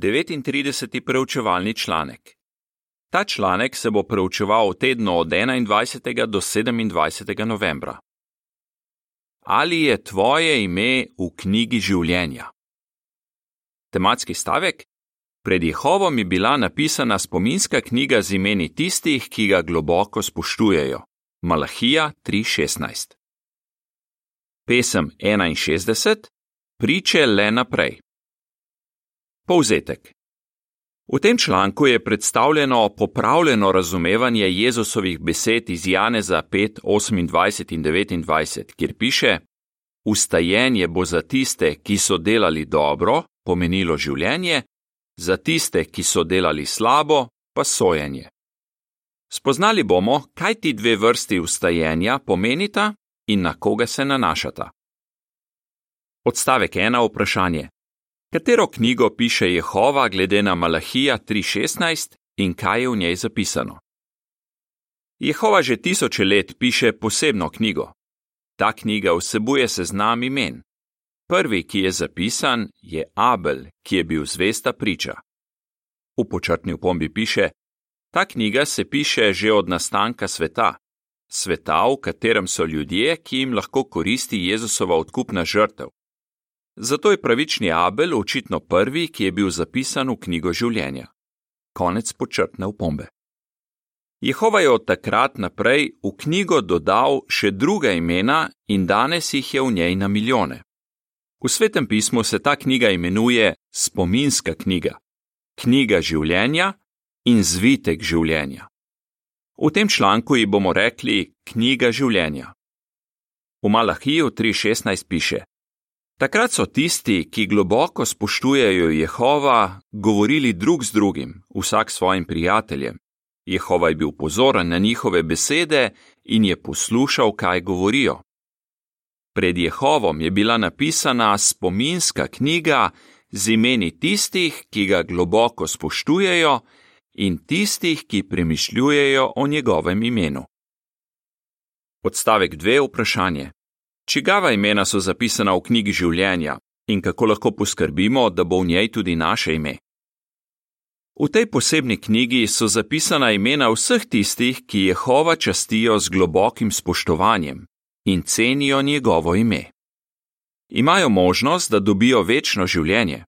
39. preučevalni članek. Ta članek se bo preučeval v tednu od 21. do 27. novembra. Ali je tvoje ime v knjigi življenja? Tematski stavek: Pred Jehovom je bila napisana spominska knjiga z imeni tistih, ki ga globoko spoštujejo. Malahija 3:16. Pesem 61: Priče le naprej. Povzetek. V tem članku je predstavljeno popravljeno razumevanje Jezusovih besed iz Janeza 5, 28 in 29, kjer piše: Ustajenje bo za tiste, ki so delali dobro, pomenilo življenje, za tiste, ki so delali slabo, pa sojenje. Spoznali bomo, kaj ti dve vrsti ustajenja pomenita in na koga se nanašata. Odstavek 1. Vprašanje. Katero knjigo piše Jehova glede na Malahija 3:16 in kaj je v njej zapisano? Jehova že tisoče let piše posebno knjigo. Ta knjiga vsebuje seznam imen. Prvi, ki je zapisan, je Abel, ki je bil zvesta priča. V počrtni upombi piše: Ta knjiga se piše že od nastanka sveta, sveta, v katerem so ljudje, ki jim lahko koristi Jezusova odkupna žrtev. Zato je pravični Abel očitno prvi, ki je bil zapisan v knjigo življenja. Konec počrtne upombe. Jehova je od takrat naprej v knjigo dodal še druga imena in danes jih je v njej na milijone. V svetem pismu se ta knjiga imenuje spominska knjiga, knjiga življenja in zvitek življenja. V tem članku ji bomo rekli knjiga življenja. V Malahiju 3:16 piše: Takrat so tisti, ki globoko spoštujejo Jehova, govorili drug z drugim, vsak svojim prijateljem. Jehova je bil pozoren na njihove besede in je poslušal, kaj govorijo. Pred Jehovom je bila napisana spominska knjiga z imeni tistih, ki ga globoko spoštujejo in tistih, ki premišljujejo o njegovem imenu. Odstavek 2. Vprašanje čigava imena so zapisana v knjigi življenja in kako lahko poskrbimo, da bo v njej tudi naše ime. V tej posebni knjigi so zapisana imena vseh tistih, ki Jehova častijo z globokim spoštovanjem in cenijo njegovo ime. Imajo možnost, da dobijo večno življenje.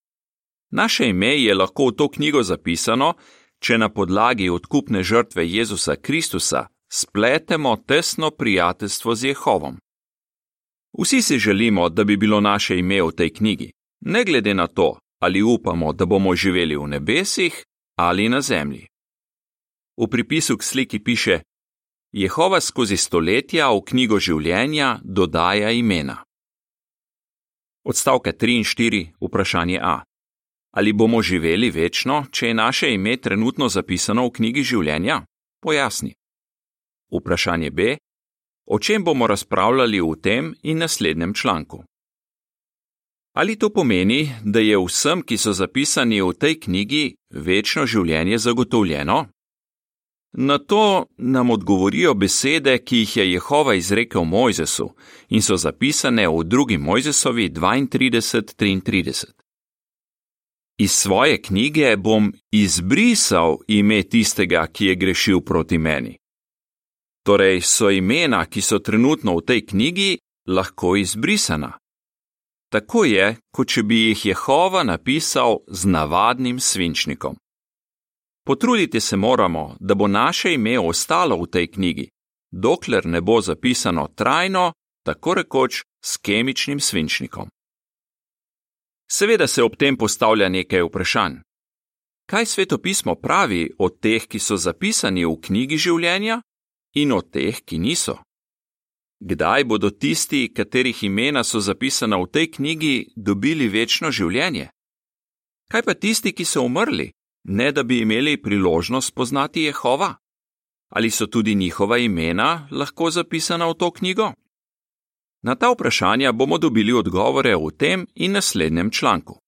Naše ime je lahko v to knjigo zapisano, če na podlagi odkupne žrtve Jezusa Kristusa spletemo tesno prijateljstvo z Jehovom. Vsi si želimo, da bi bilo naše ime v tej knjigi, ne glede na to, ali upamo, da bomo živeli v nebesih ali na zemlji. V pripisu k sliki piše: Jehova skozi stoletja v knjigo življenja dodaja imena. Odstavka 3 in 4, vprašanje A. Ali bomo živeli večno, če je naše ime trenutno zapisano v knjigi življenja? Pojasni. Vprašanje B o čem bomo razpravljali v tem in naslednjem članku. Ali to pomeni, da je vsem, ki so zapisani v tej knjigi, večno življenje zagotovljeno? Na to nam odgovorijo besede, ki jih je Jehova izrekel Mojzesu in so zapisane v drugi Mojzesovi 32:33. Iz svoje knjige bom izbrisal ime tistega, ki je grešil proti meni. Torej so imena, ki so trenutno v tej knjigi, lahko izbrisana. Tako je, kot če bi jih Jehova napisal z navadnim svinčnikom. Potruditi se moramo, da bo naše ime ostalo v tej knjigi, dokler ne bo zapisano trajno, tako rekoč s kemičnim svinčnikom. Seveda se ob tem postavlja nekaj vprašanj. Kaj svetopismo pravi o teh, ki so zapisani v knjigi življenja? In o teh, ki niso. Kdaj bodo tisti, katerih imena so zapisana v tej knjigi, dobili večno življenje? Kaj pa tisti, ki so umrli, ne da bi imeli priložnost poznati Jehova? Ali so tudi njihova imena lahko zapisana v to knjigo? Na ta vprašanja bomo dobili odgovore v tem in naslednjem članku.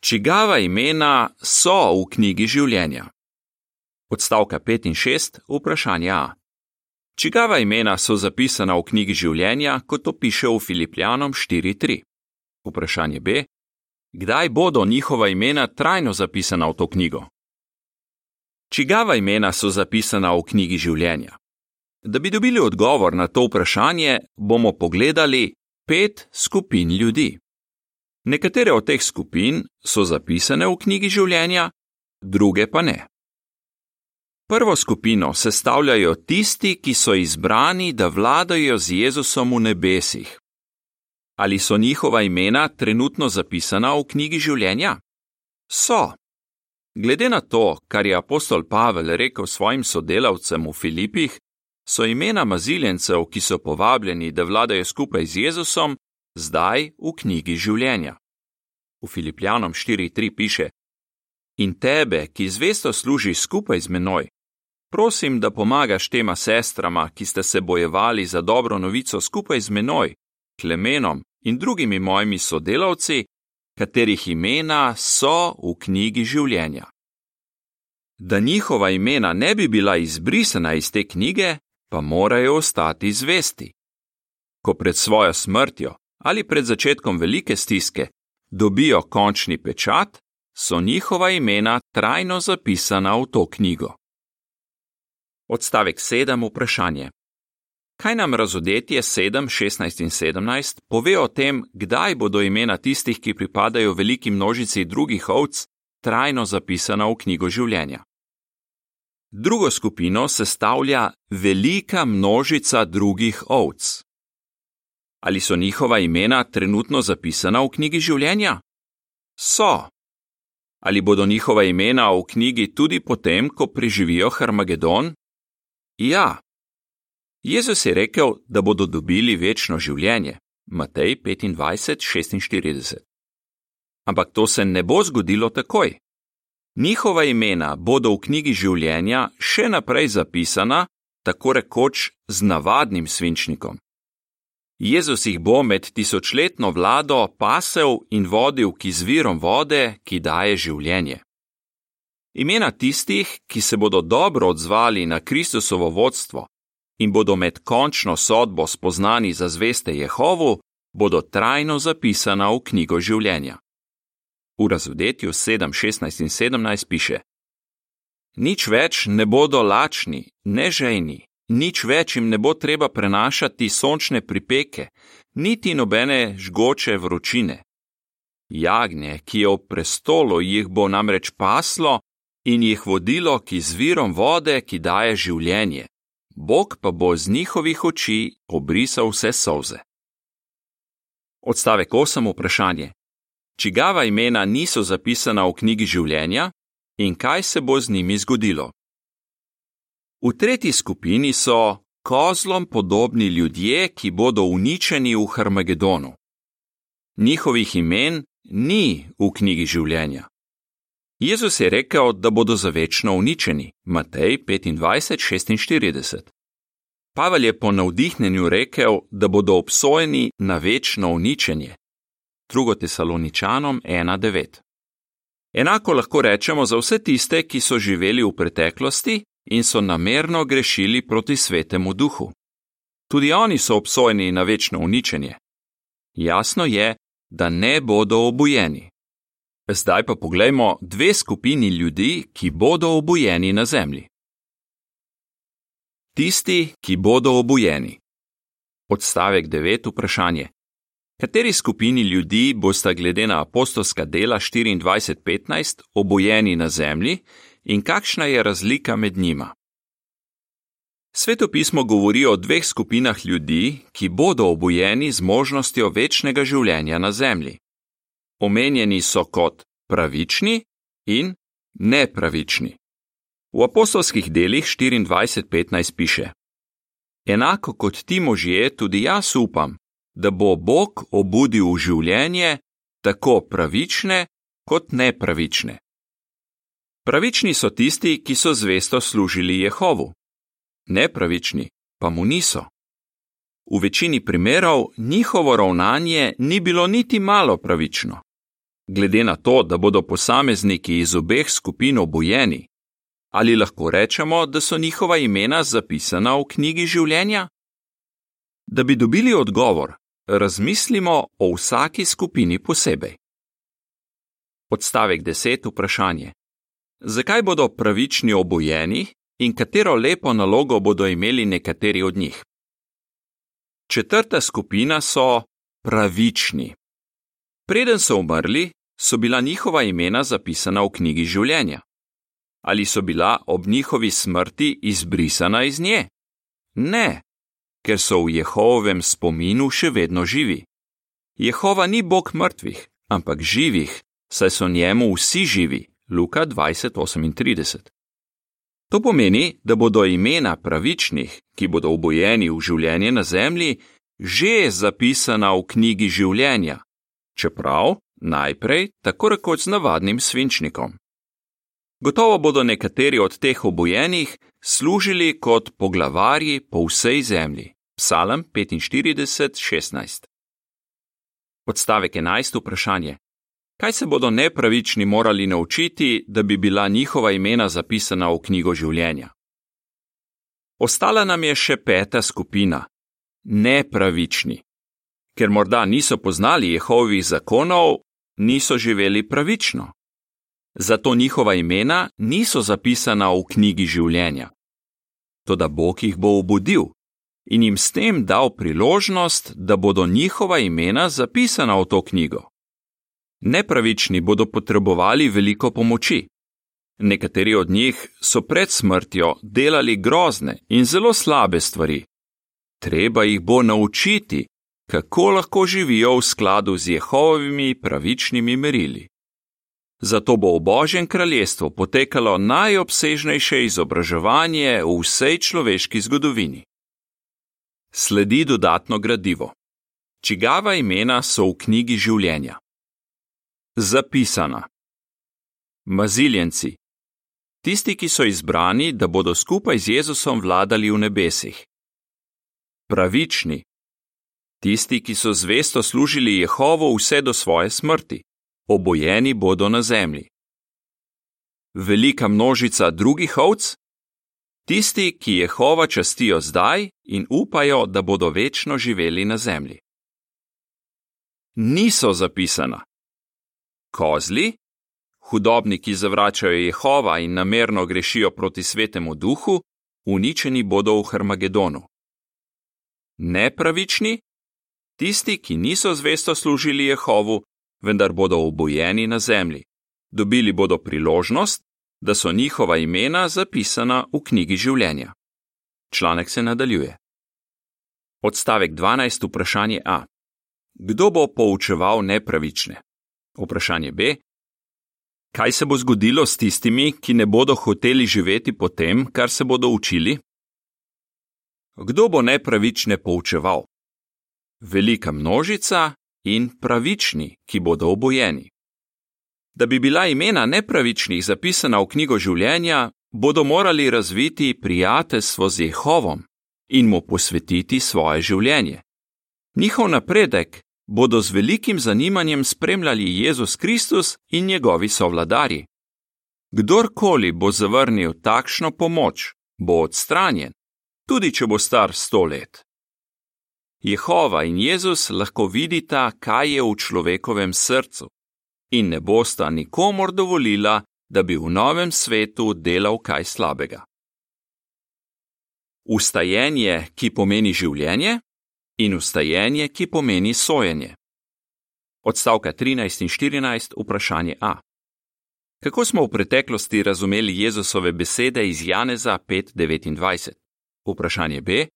Čigava imena so v knjigi življenja? Odstavka 5 in 6, vprašanje A. Čigava imena so zapisana v knjigi življenja, kot to piše v Filipijanom 4.3? Vprašanje B. kdaj bodo njihova imena trajno zapisana v to knjigo. Čigava imena so zapisana v knjigi življenja? Da bi dobili odgovor na to vprašanje, bomo pogledali pet skupin ljudi. Nekatere od teh skupin so zapisane v knjigi življenja, druge pa ne. Prvo skupino sestavljajo tisti, ki so izbrani, da vladajo z Jezusom v nebesih. Ali so njihova imena trenutno zapisana v knjigi življenja? So. Glede na to, kar je apostol Pavel rekel svojim sodelavcem v Filipih, so imena maziljencev, ki so povabljeni, da vladajo skupaj z Jezusom, zdaj v knjigi življenja. V Filipljanom 4:3 piše: In tebe, ki zvesto služi skupaj z menoj, prosim, da pomagaš tema sestrama, ki ste se bojevali za dobro novico skupaj z menoj, Klemenom in drugimi mojimi sodelavci, katerih imena so v knjigi življenja. Da njihova imena ne bi bila izbrisana iz te knjige, pa morajo ostati zvesti. Ko pred svojo smrtjo ali pred začetkom velike stiske dobijo končni pečat, so njihova imena trajno zapisana v to knjigo. Odstavek 7. Vprašanje. Kaj nam razodetje 7, 16 in 17 pove o tem, kdaj bodo imena tistih, ki pripadajo veliki množici drugih ovc, trajno zapisana v knjigo življenja? Drugo skupino sestavlja velika množica drugih ovc. Ali so njihova imena trenutno zapisana v knjigi življenja? So. Ali bodo njihova imena v knjigi tudi potem, ko preživijo Harmagedon? Ja. Jezus je rekel, da bodo dobili večno življenje. Matej 25:46. Ampak to se ne bo zgodilo takoj. Njihova imena bodo v knjigi življenja še naprej zapisana, tako rekoč z navadnim svinčnikom. Jezus jih bo med tisočletno vlado pasel in vodil k izvirom vode, ki daje življenje. Imena tistih, ki se bodo dobro odzvali na Kristusovo vodstvo in bodo med končno sodbo spoznani za zveste Jehovu, bodo trajno zapisana v knjigo življenja. V razodetju 7, 16 in 17 piše: Nič več ne bodo lačni, nežejni, nič več jim ne bo treba prenašati sončne pripeke, niti nobene žgoče vročine. Jagnje, ki je v prestolu, jih bo namreč paslo in jih vodilo k izvirom vode, ki daje življenje. Bog pa bo z njihovih oči obrisal vse solze. Odstavek 8. Vprašanje: čigava imena niso zapisana v knjigi življenja in kaj se bo z njimi zgodilo. V tretji skupini so kozlom podobni ljudje, ki bodo uničeni v Harmagedonu. Njihovih imen ni v knjigi življenja. Jezus je rekel, da bodo za večno uničeni, Matej 25:46. Pavel je po navdihnjenju rekel, da bodo obsojeni na večno uničenje, 2. Tesaloničanom 1:9. Enako lahko rečemo za vse tiste, ki so živeli v preteklosti in so namerno grešili proti svetemu duhu. Tudi oni so obsojeni na večno uničenje. Jasno je, da ne bodo obujeni. Zdaj pa poglejmo dve skupini ljudi, ki bodo obujeni na zemlji. Tisti, ki bodo obujeni. Odstavek 9. Vprašanje. Kateri skupini ljudi bosta glede na apostolska dela 24:15 obojeni na zemlji in kakšna je razlika med njima? Svetopismo govori o dveh skupinah ljudi, ki bodo obojeni z možnostjo večnega življenja na zemlji. Omenjeni so kot pravični in nepravični. V apostolskih delih 24:15 piše: Enako kot ti možje, tudi jaz upam, da bo Bog obudil v življenje tako pravične kot nepravične. Pravični so tisti, ki so zvesto služili Jehovu, nepravični pa mu niso. V večini primerov njihovo ravnanje ni bilo niti malo pravično. Glede na to, da bodo posamezniki iz obeh skupin obojeni, ali lahko rečemo, da so njihova imena zapisana v knjigi življenja? Da bi dobili odgovor, razmislimo o vsaki skupini posebej. Odstavek 10. Vprašanje: Zakaj bodo pravični obojeni in katero lepo nalogo bodo imeli nekateri od njih? Četrta skupina so pravični. Preden so umrli, so bila njihova imena zapisana v knjigi življenja. Ali so bila ob njihovi smrti izbrisana iz nje? Ne, ker so v Jehovovem spominu še vedno živi. Jehova ni Bog mrtvih, ampak živih, saj so njemu vsi živi. Luka 20:38. To pomeni, da bodo imena pravičnih, ki bodo obojeni v življenje na zemlji, že zapisana v knjigi življenja, čeprav najprej tako rekoč z navadnim svinčnikom. Gotovo bodo nekateri od teh obojenih služili kot poglavarji po vsej zemlji. Psalm 45:16. Odstavek 11. Vprašanje: Kaj se bodo nepravični morali naučiti, da bi bila njihova imena zapisana v knjigo življenja? Ostala nam je še peta skupina: nepravični. Ker morda niso poznali Jehovovih zakonov, niso živeli pravično. Zato njihova imena niso zapisana v knjigi življenja. Toda Bog jih bo obudil in jim s tem dal priložnost, da bodo njihova imena zapisana v to knjigo. Nepravični bodo potrebovali veliko pomoči. Nekateri od njih so pred smrtjo delali grozne in zelo slabe stvari. Treba jih bo naučiti, kako lahko živijo v skladu z Jehovovimi pravičnimi merili. Zato bo v Božjem kraljestvu potekalo najobsežnejše izobraževanje v vsej človeški zgodovini. Sledi dodatno gradivo. Čigava imena so v knjigi življenja? Zapisana. Maziljenci. Tisti, ki so izbrani, da bodo skupaj z Jezusom vladali v nebesih. Pravični. Tisti, ki so zvesto služili Jehovo vse do svoje smrti obojeni bodo na zemlji. Velika množica drugih ovc, tisti, ki Jehova častijo zdaj in upajo, da bodo večno živeli na zemlji. Niso zapisana. Kozli, hudobniki zavračajo Jehova in namerno grešijo proti svetemu duhu, uničeni bodo v Harmagedonu. Nepravični, tisti, ki niso zvesto služili Jehovu, vendar bodo obojeni na zemlji. Dobili bodo priložnost, da so njihova imena zapisana v knjigi življenja. Članek se nadaljuje. Odstavek 12. Vprašanje A. Kdo bo poučeval nepravične? Vprašanje B. Kaj se bo zgodilo s tistimi, ki ne bodo hoteli živeti po tem, kar se bodo učili? Kdo bo nepravične poučeval? Velika množica in pravični, ki bodo obojeni. Da bi bila imena nepravičnih zapisana v knjigo življenja, bodo morali razviti prijateljstvo z Jehovom in mu posvetiti svoje življenje. Njihov napredek bodo z velikim zanimanjem spremljali Jezus Kristus in njegovi sovladari. Kdorkoli bo zavrnil takšno pomoč, bo odstranjen, tudi če bo star sto let. Jehova in Jezus lahko vidita, kaj je v človekovem srcu, in ne bosta nikomor dovolila, da bi v novem svetu delal kaj slabega. Ustajenje, ki pomeni življenje, in ustajenje, ki pomeni sojenje. Odstavka 13 in 14, vprašanje A. Kako smo v preteklosti razumeli Jezusove besede iz Janeza 5:29? Vprašanje B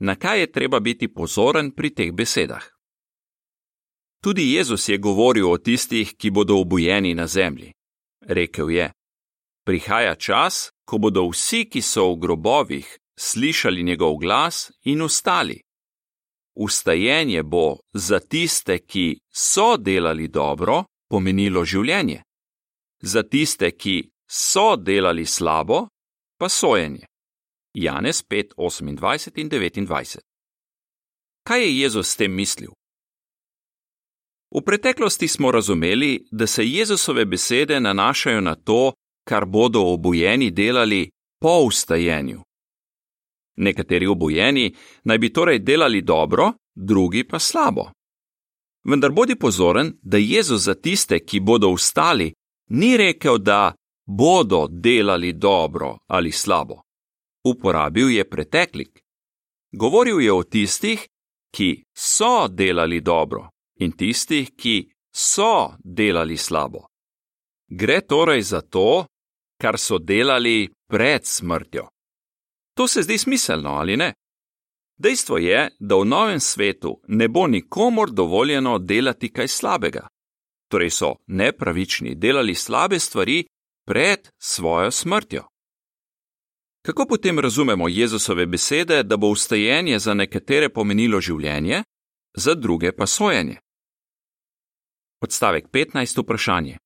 na kaj je treba biti pozoren pri teh besedah. Tudi Jezus je govoril o tistih, ki bodo obujeni na zemlji. Rekel je: Prihaja čas, ko bodo vsi, ki so v grobovih, slišali njegov glas in ustali. Ustajenje bo za tiste, ki so delali dobro, pomenilo življenje, za tiste, ki so delali slabo, pa sojenje. Janez 5, 28 in 29. Kaj je Jezus s tem mislil? V preteklosti smo razumeli, da se Jezusove besede nanašajo na to, kar bodo obojeni delali po ustajenju. Nekateri obojeni naj bi torej delali dobro, drugi pa slabo. Vendar bodi pozoren, da Jezus za tiste, ki bodo ustali, ni rekel, da bodo delali dobro ali slabo. Uporabil je preteklik. Govoril je o tistih, ki so delali dobro in tistih, ki so delali slabo. Gre torej za to, kar so delali pred smrtjo. To se zdi smiselno, ali ne? Dejstvo je, da v novem svetu ne bo nikomor dovoljeno delati kaj slabega. Torej so nepravični delali slabe stvari pred svojo smrtjo. Kako potem razumemo Jezusove besede, da bo ustajenje za nekatere pomenilo življenje, za druge pa sojenje? Odstavek 15. vprašanje.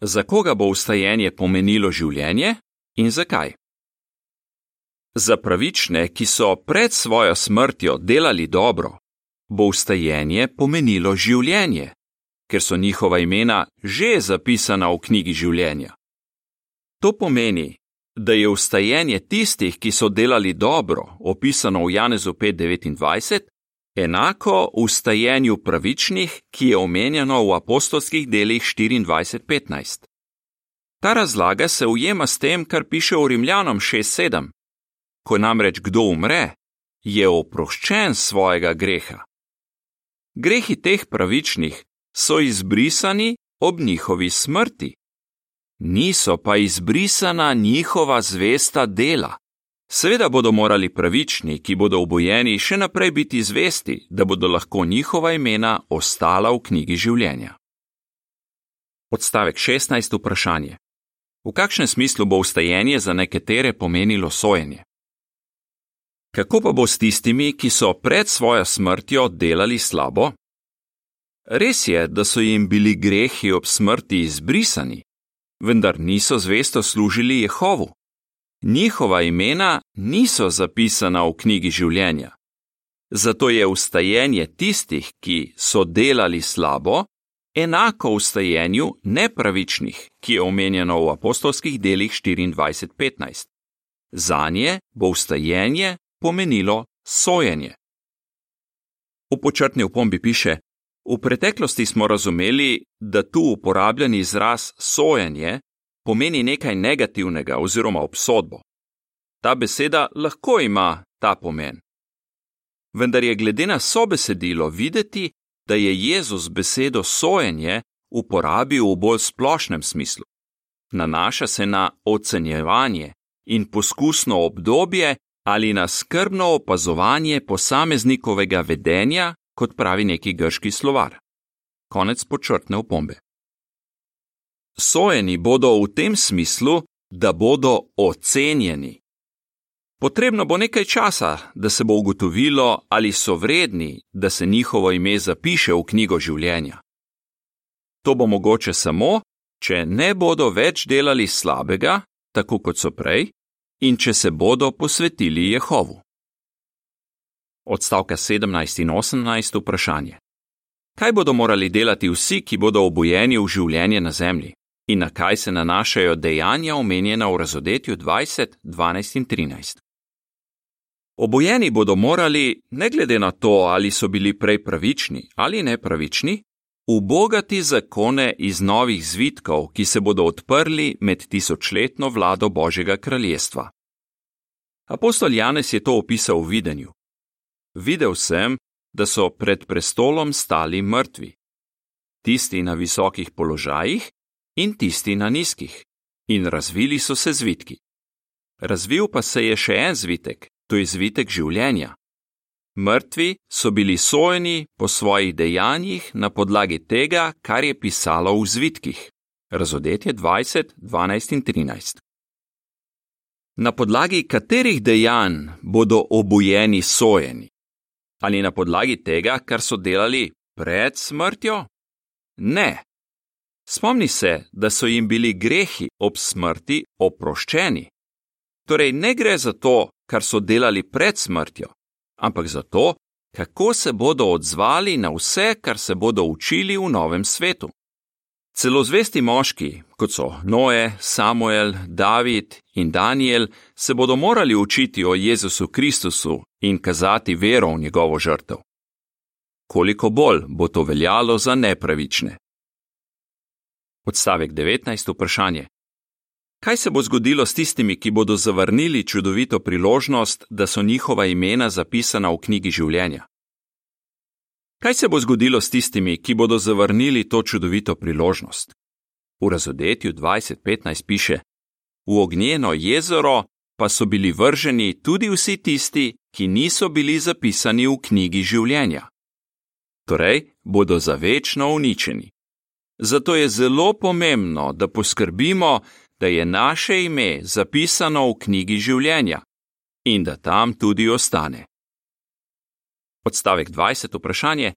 Za koga bo ustajenje pomenilo življenje in zakaj? Za pravične, ki so pred svojo smrtjo delali dobro, bo ustajenje pomenilo življenje, ker so njihova imena že zapisana v knjigi življenja. To pomeni, da je ustajenje tistih, ki so delali dobro, opisano v Janezu 5:29, enako ustajenju pravičnih, ki je omenjeno v apostolskih delih 24:15. Ta razlaga se ujema s tem, kar piše v Rimljanom 6:7. Ko namreč kdo umre, je oproščen svojega greha. Grehi teh pravičnih so izbrisani ob njihovi smrti niso pa izbrisana njihova zvesta dela. Seveda bodo morali pravični, ki bodo obojeni, še naprej biti zvesti, da bodo lahko njihova imena ostala v knjigi življenja. Odstavek 16. vprašanje. V kakšnem smislu bo ustajenje za nekatere pomenilo sojenje? Kako pa bo s tistimi, ki so pred svojo smrtjo delali slabo? Res je, da so jim bili grehi ob smrti izbrisani, vendar niso zvesto služili Jehovu. Njihova imena niso zapisana v knjigi življenja. Zato je ustajenje tistih, ki so delali slabo, enako ustajenju nepravičnih, ki je omenjeno v apostolskih delih 24:15. Za nje bo ustajenje pomenilo sojenje. V počrtni opombi piše: V preteklosti smo razumeli, da tu uporabljen izraz sojenje pomeni nekaj negativnega oziroma obsodbo. Ta beseda lahko ima ta pomen. Vendar je glede na sobesedilo videti, da je Jezus besedo sojenje uporabil v bolj splošnem smislu. Nanaša se na ocenjevanje in poskusno obdobje ali na skrbno opazovanje posameznikovega vedenja kot pravi neki grški slovar. Konec počrtne opombe. Sojeni bodo v tem smislu, da bodo ocenjeni. Potrebno bo nekaj časa, da se bo ugotovilo, ali so vredni, da se njihovo ime zapiše v knjigo življenja. To bo mogoče samo, če ne bodo več delali slabega, tako kot so prej, in če se bodo posvetili Jehovu odstavka 17 in 18 vprašanje. Kaj bodo morali delati vsi, ki bodo obojeni v življenje na zemlji in na kaj se nanašajo dejanja omenjena v razodetju 20, 12 in 13? Obojeni bodo morali, ne glede na to, ali so bili prej pravični ali nepravični, ubogati zakone iz novih zvitkov, ki se bodo odprli med tisočletno vlado Božjega kraljestva. Apostol Janez je to opisal v videnju videl sem, da so pred prestolom stali mrtvi. Tisti na visokih položajih in tisti na nizkih, in razvili so se zvitki. Razvil pa se je še en zvitek, to je zvitek življenja. Mrtvi so bili sojeni po svojih dejanjih na podlagi tega, kar je pisalo v zvitkih. Razodetje 20, 12 in 13. Na podlagi katerih dejanj bodo obujeni sojeni? Ali na podlagi tega, kar so delali pred smrtjo? Ne. Spomni se, da so jim bili grehi ob smrti oproščeni. Torej, ne gre za to, kar so delali pred smrtjo, ampak za to, kako se bodo odzvali na vse, kar se bodo učili v novem svetu. Celo zvesti moški, kot so Noe, Samuel, David in Daniel, se bodo morali učiti o Jezusu Kristusu in kazati vero v njegovo žrtev. koliko bolj bo to veljalo za nepravične. Odstavek 19. vprašanje. Kaj se bo zgodilo s tistimi, ki bodo zavrnili čudovito priložnost, da so njihova imena zapisana v knjigi življenja? Kaj se bo zgodilo s tistimi, ki bodo zavrnili to čudovito priložnost? V razodetju 2015 piše: V ognjeno jezero pa so bili vrženi tudi vsi tisti, ki niso bili zapisani v knjigi življenja. Torej, bodo za večno uničeni. Zato je zelo pomembno, da poskrbimo, da je naše ime zapisano v knjigi življenja in da tam tudi ostane. Odstavek 20. vprašanje: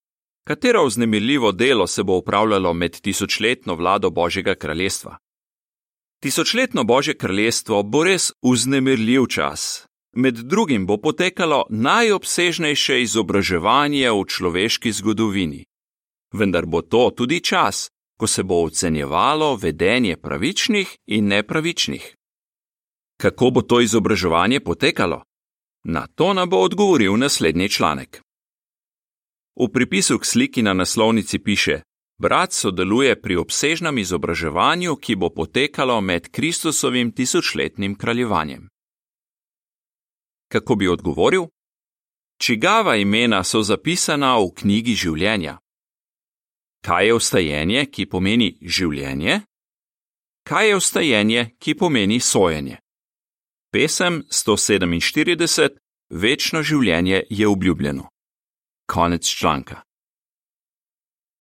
Katero vznemirljivo delo se bo upravljalo med tisočletno vlado Božjega kraljestva? Tisočletno Božje kraljestvo bo res vznemirljiv čas. Med drugim bo potekalo najobsežnejše izobraževanje v človeški zgodovini. Vendar bo to tudi čas, ko se bo ocenjevalo vedenje pravičnih in nepravičnih. Kako bo to izobraževanje potekalo? Na to nam bo odgovoril naslednji članek. V pripisu k sliki na naslovnici piše: Brat sodeluje pri obsežnem izobraževanju, ki bo potekalo med Kristusovim tisočletnim kraljevanjem. Kako bi odgovoril? Čigava imena so zapisana v knjigi življenja? Kaj je ustajenje, ki pomeni življenje? Kaj je ustajenje, ki pomeni sojenje? Pesem 147: Večno življenje je obljubljeno. Konec članka.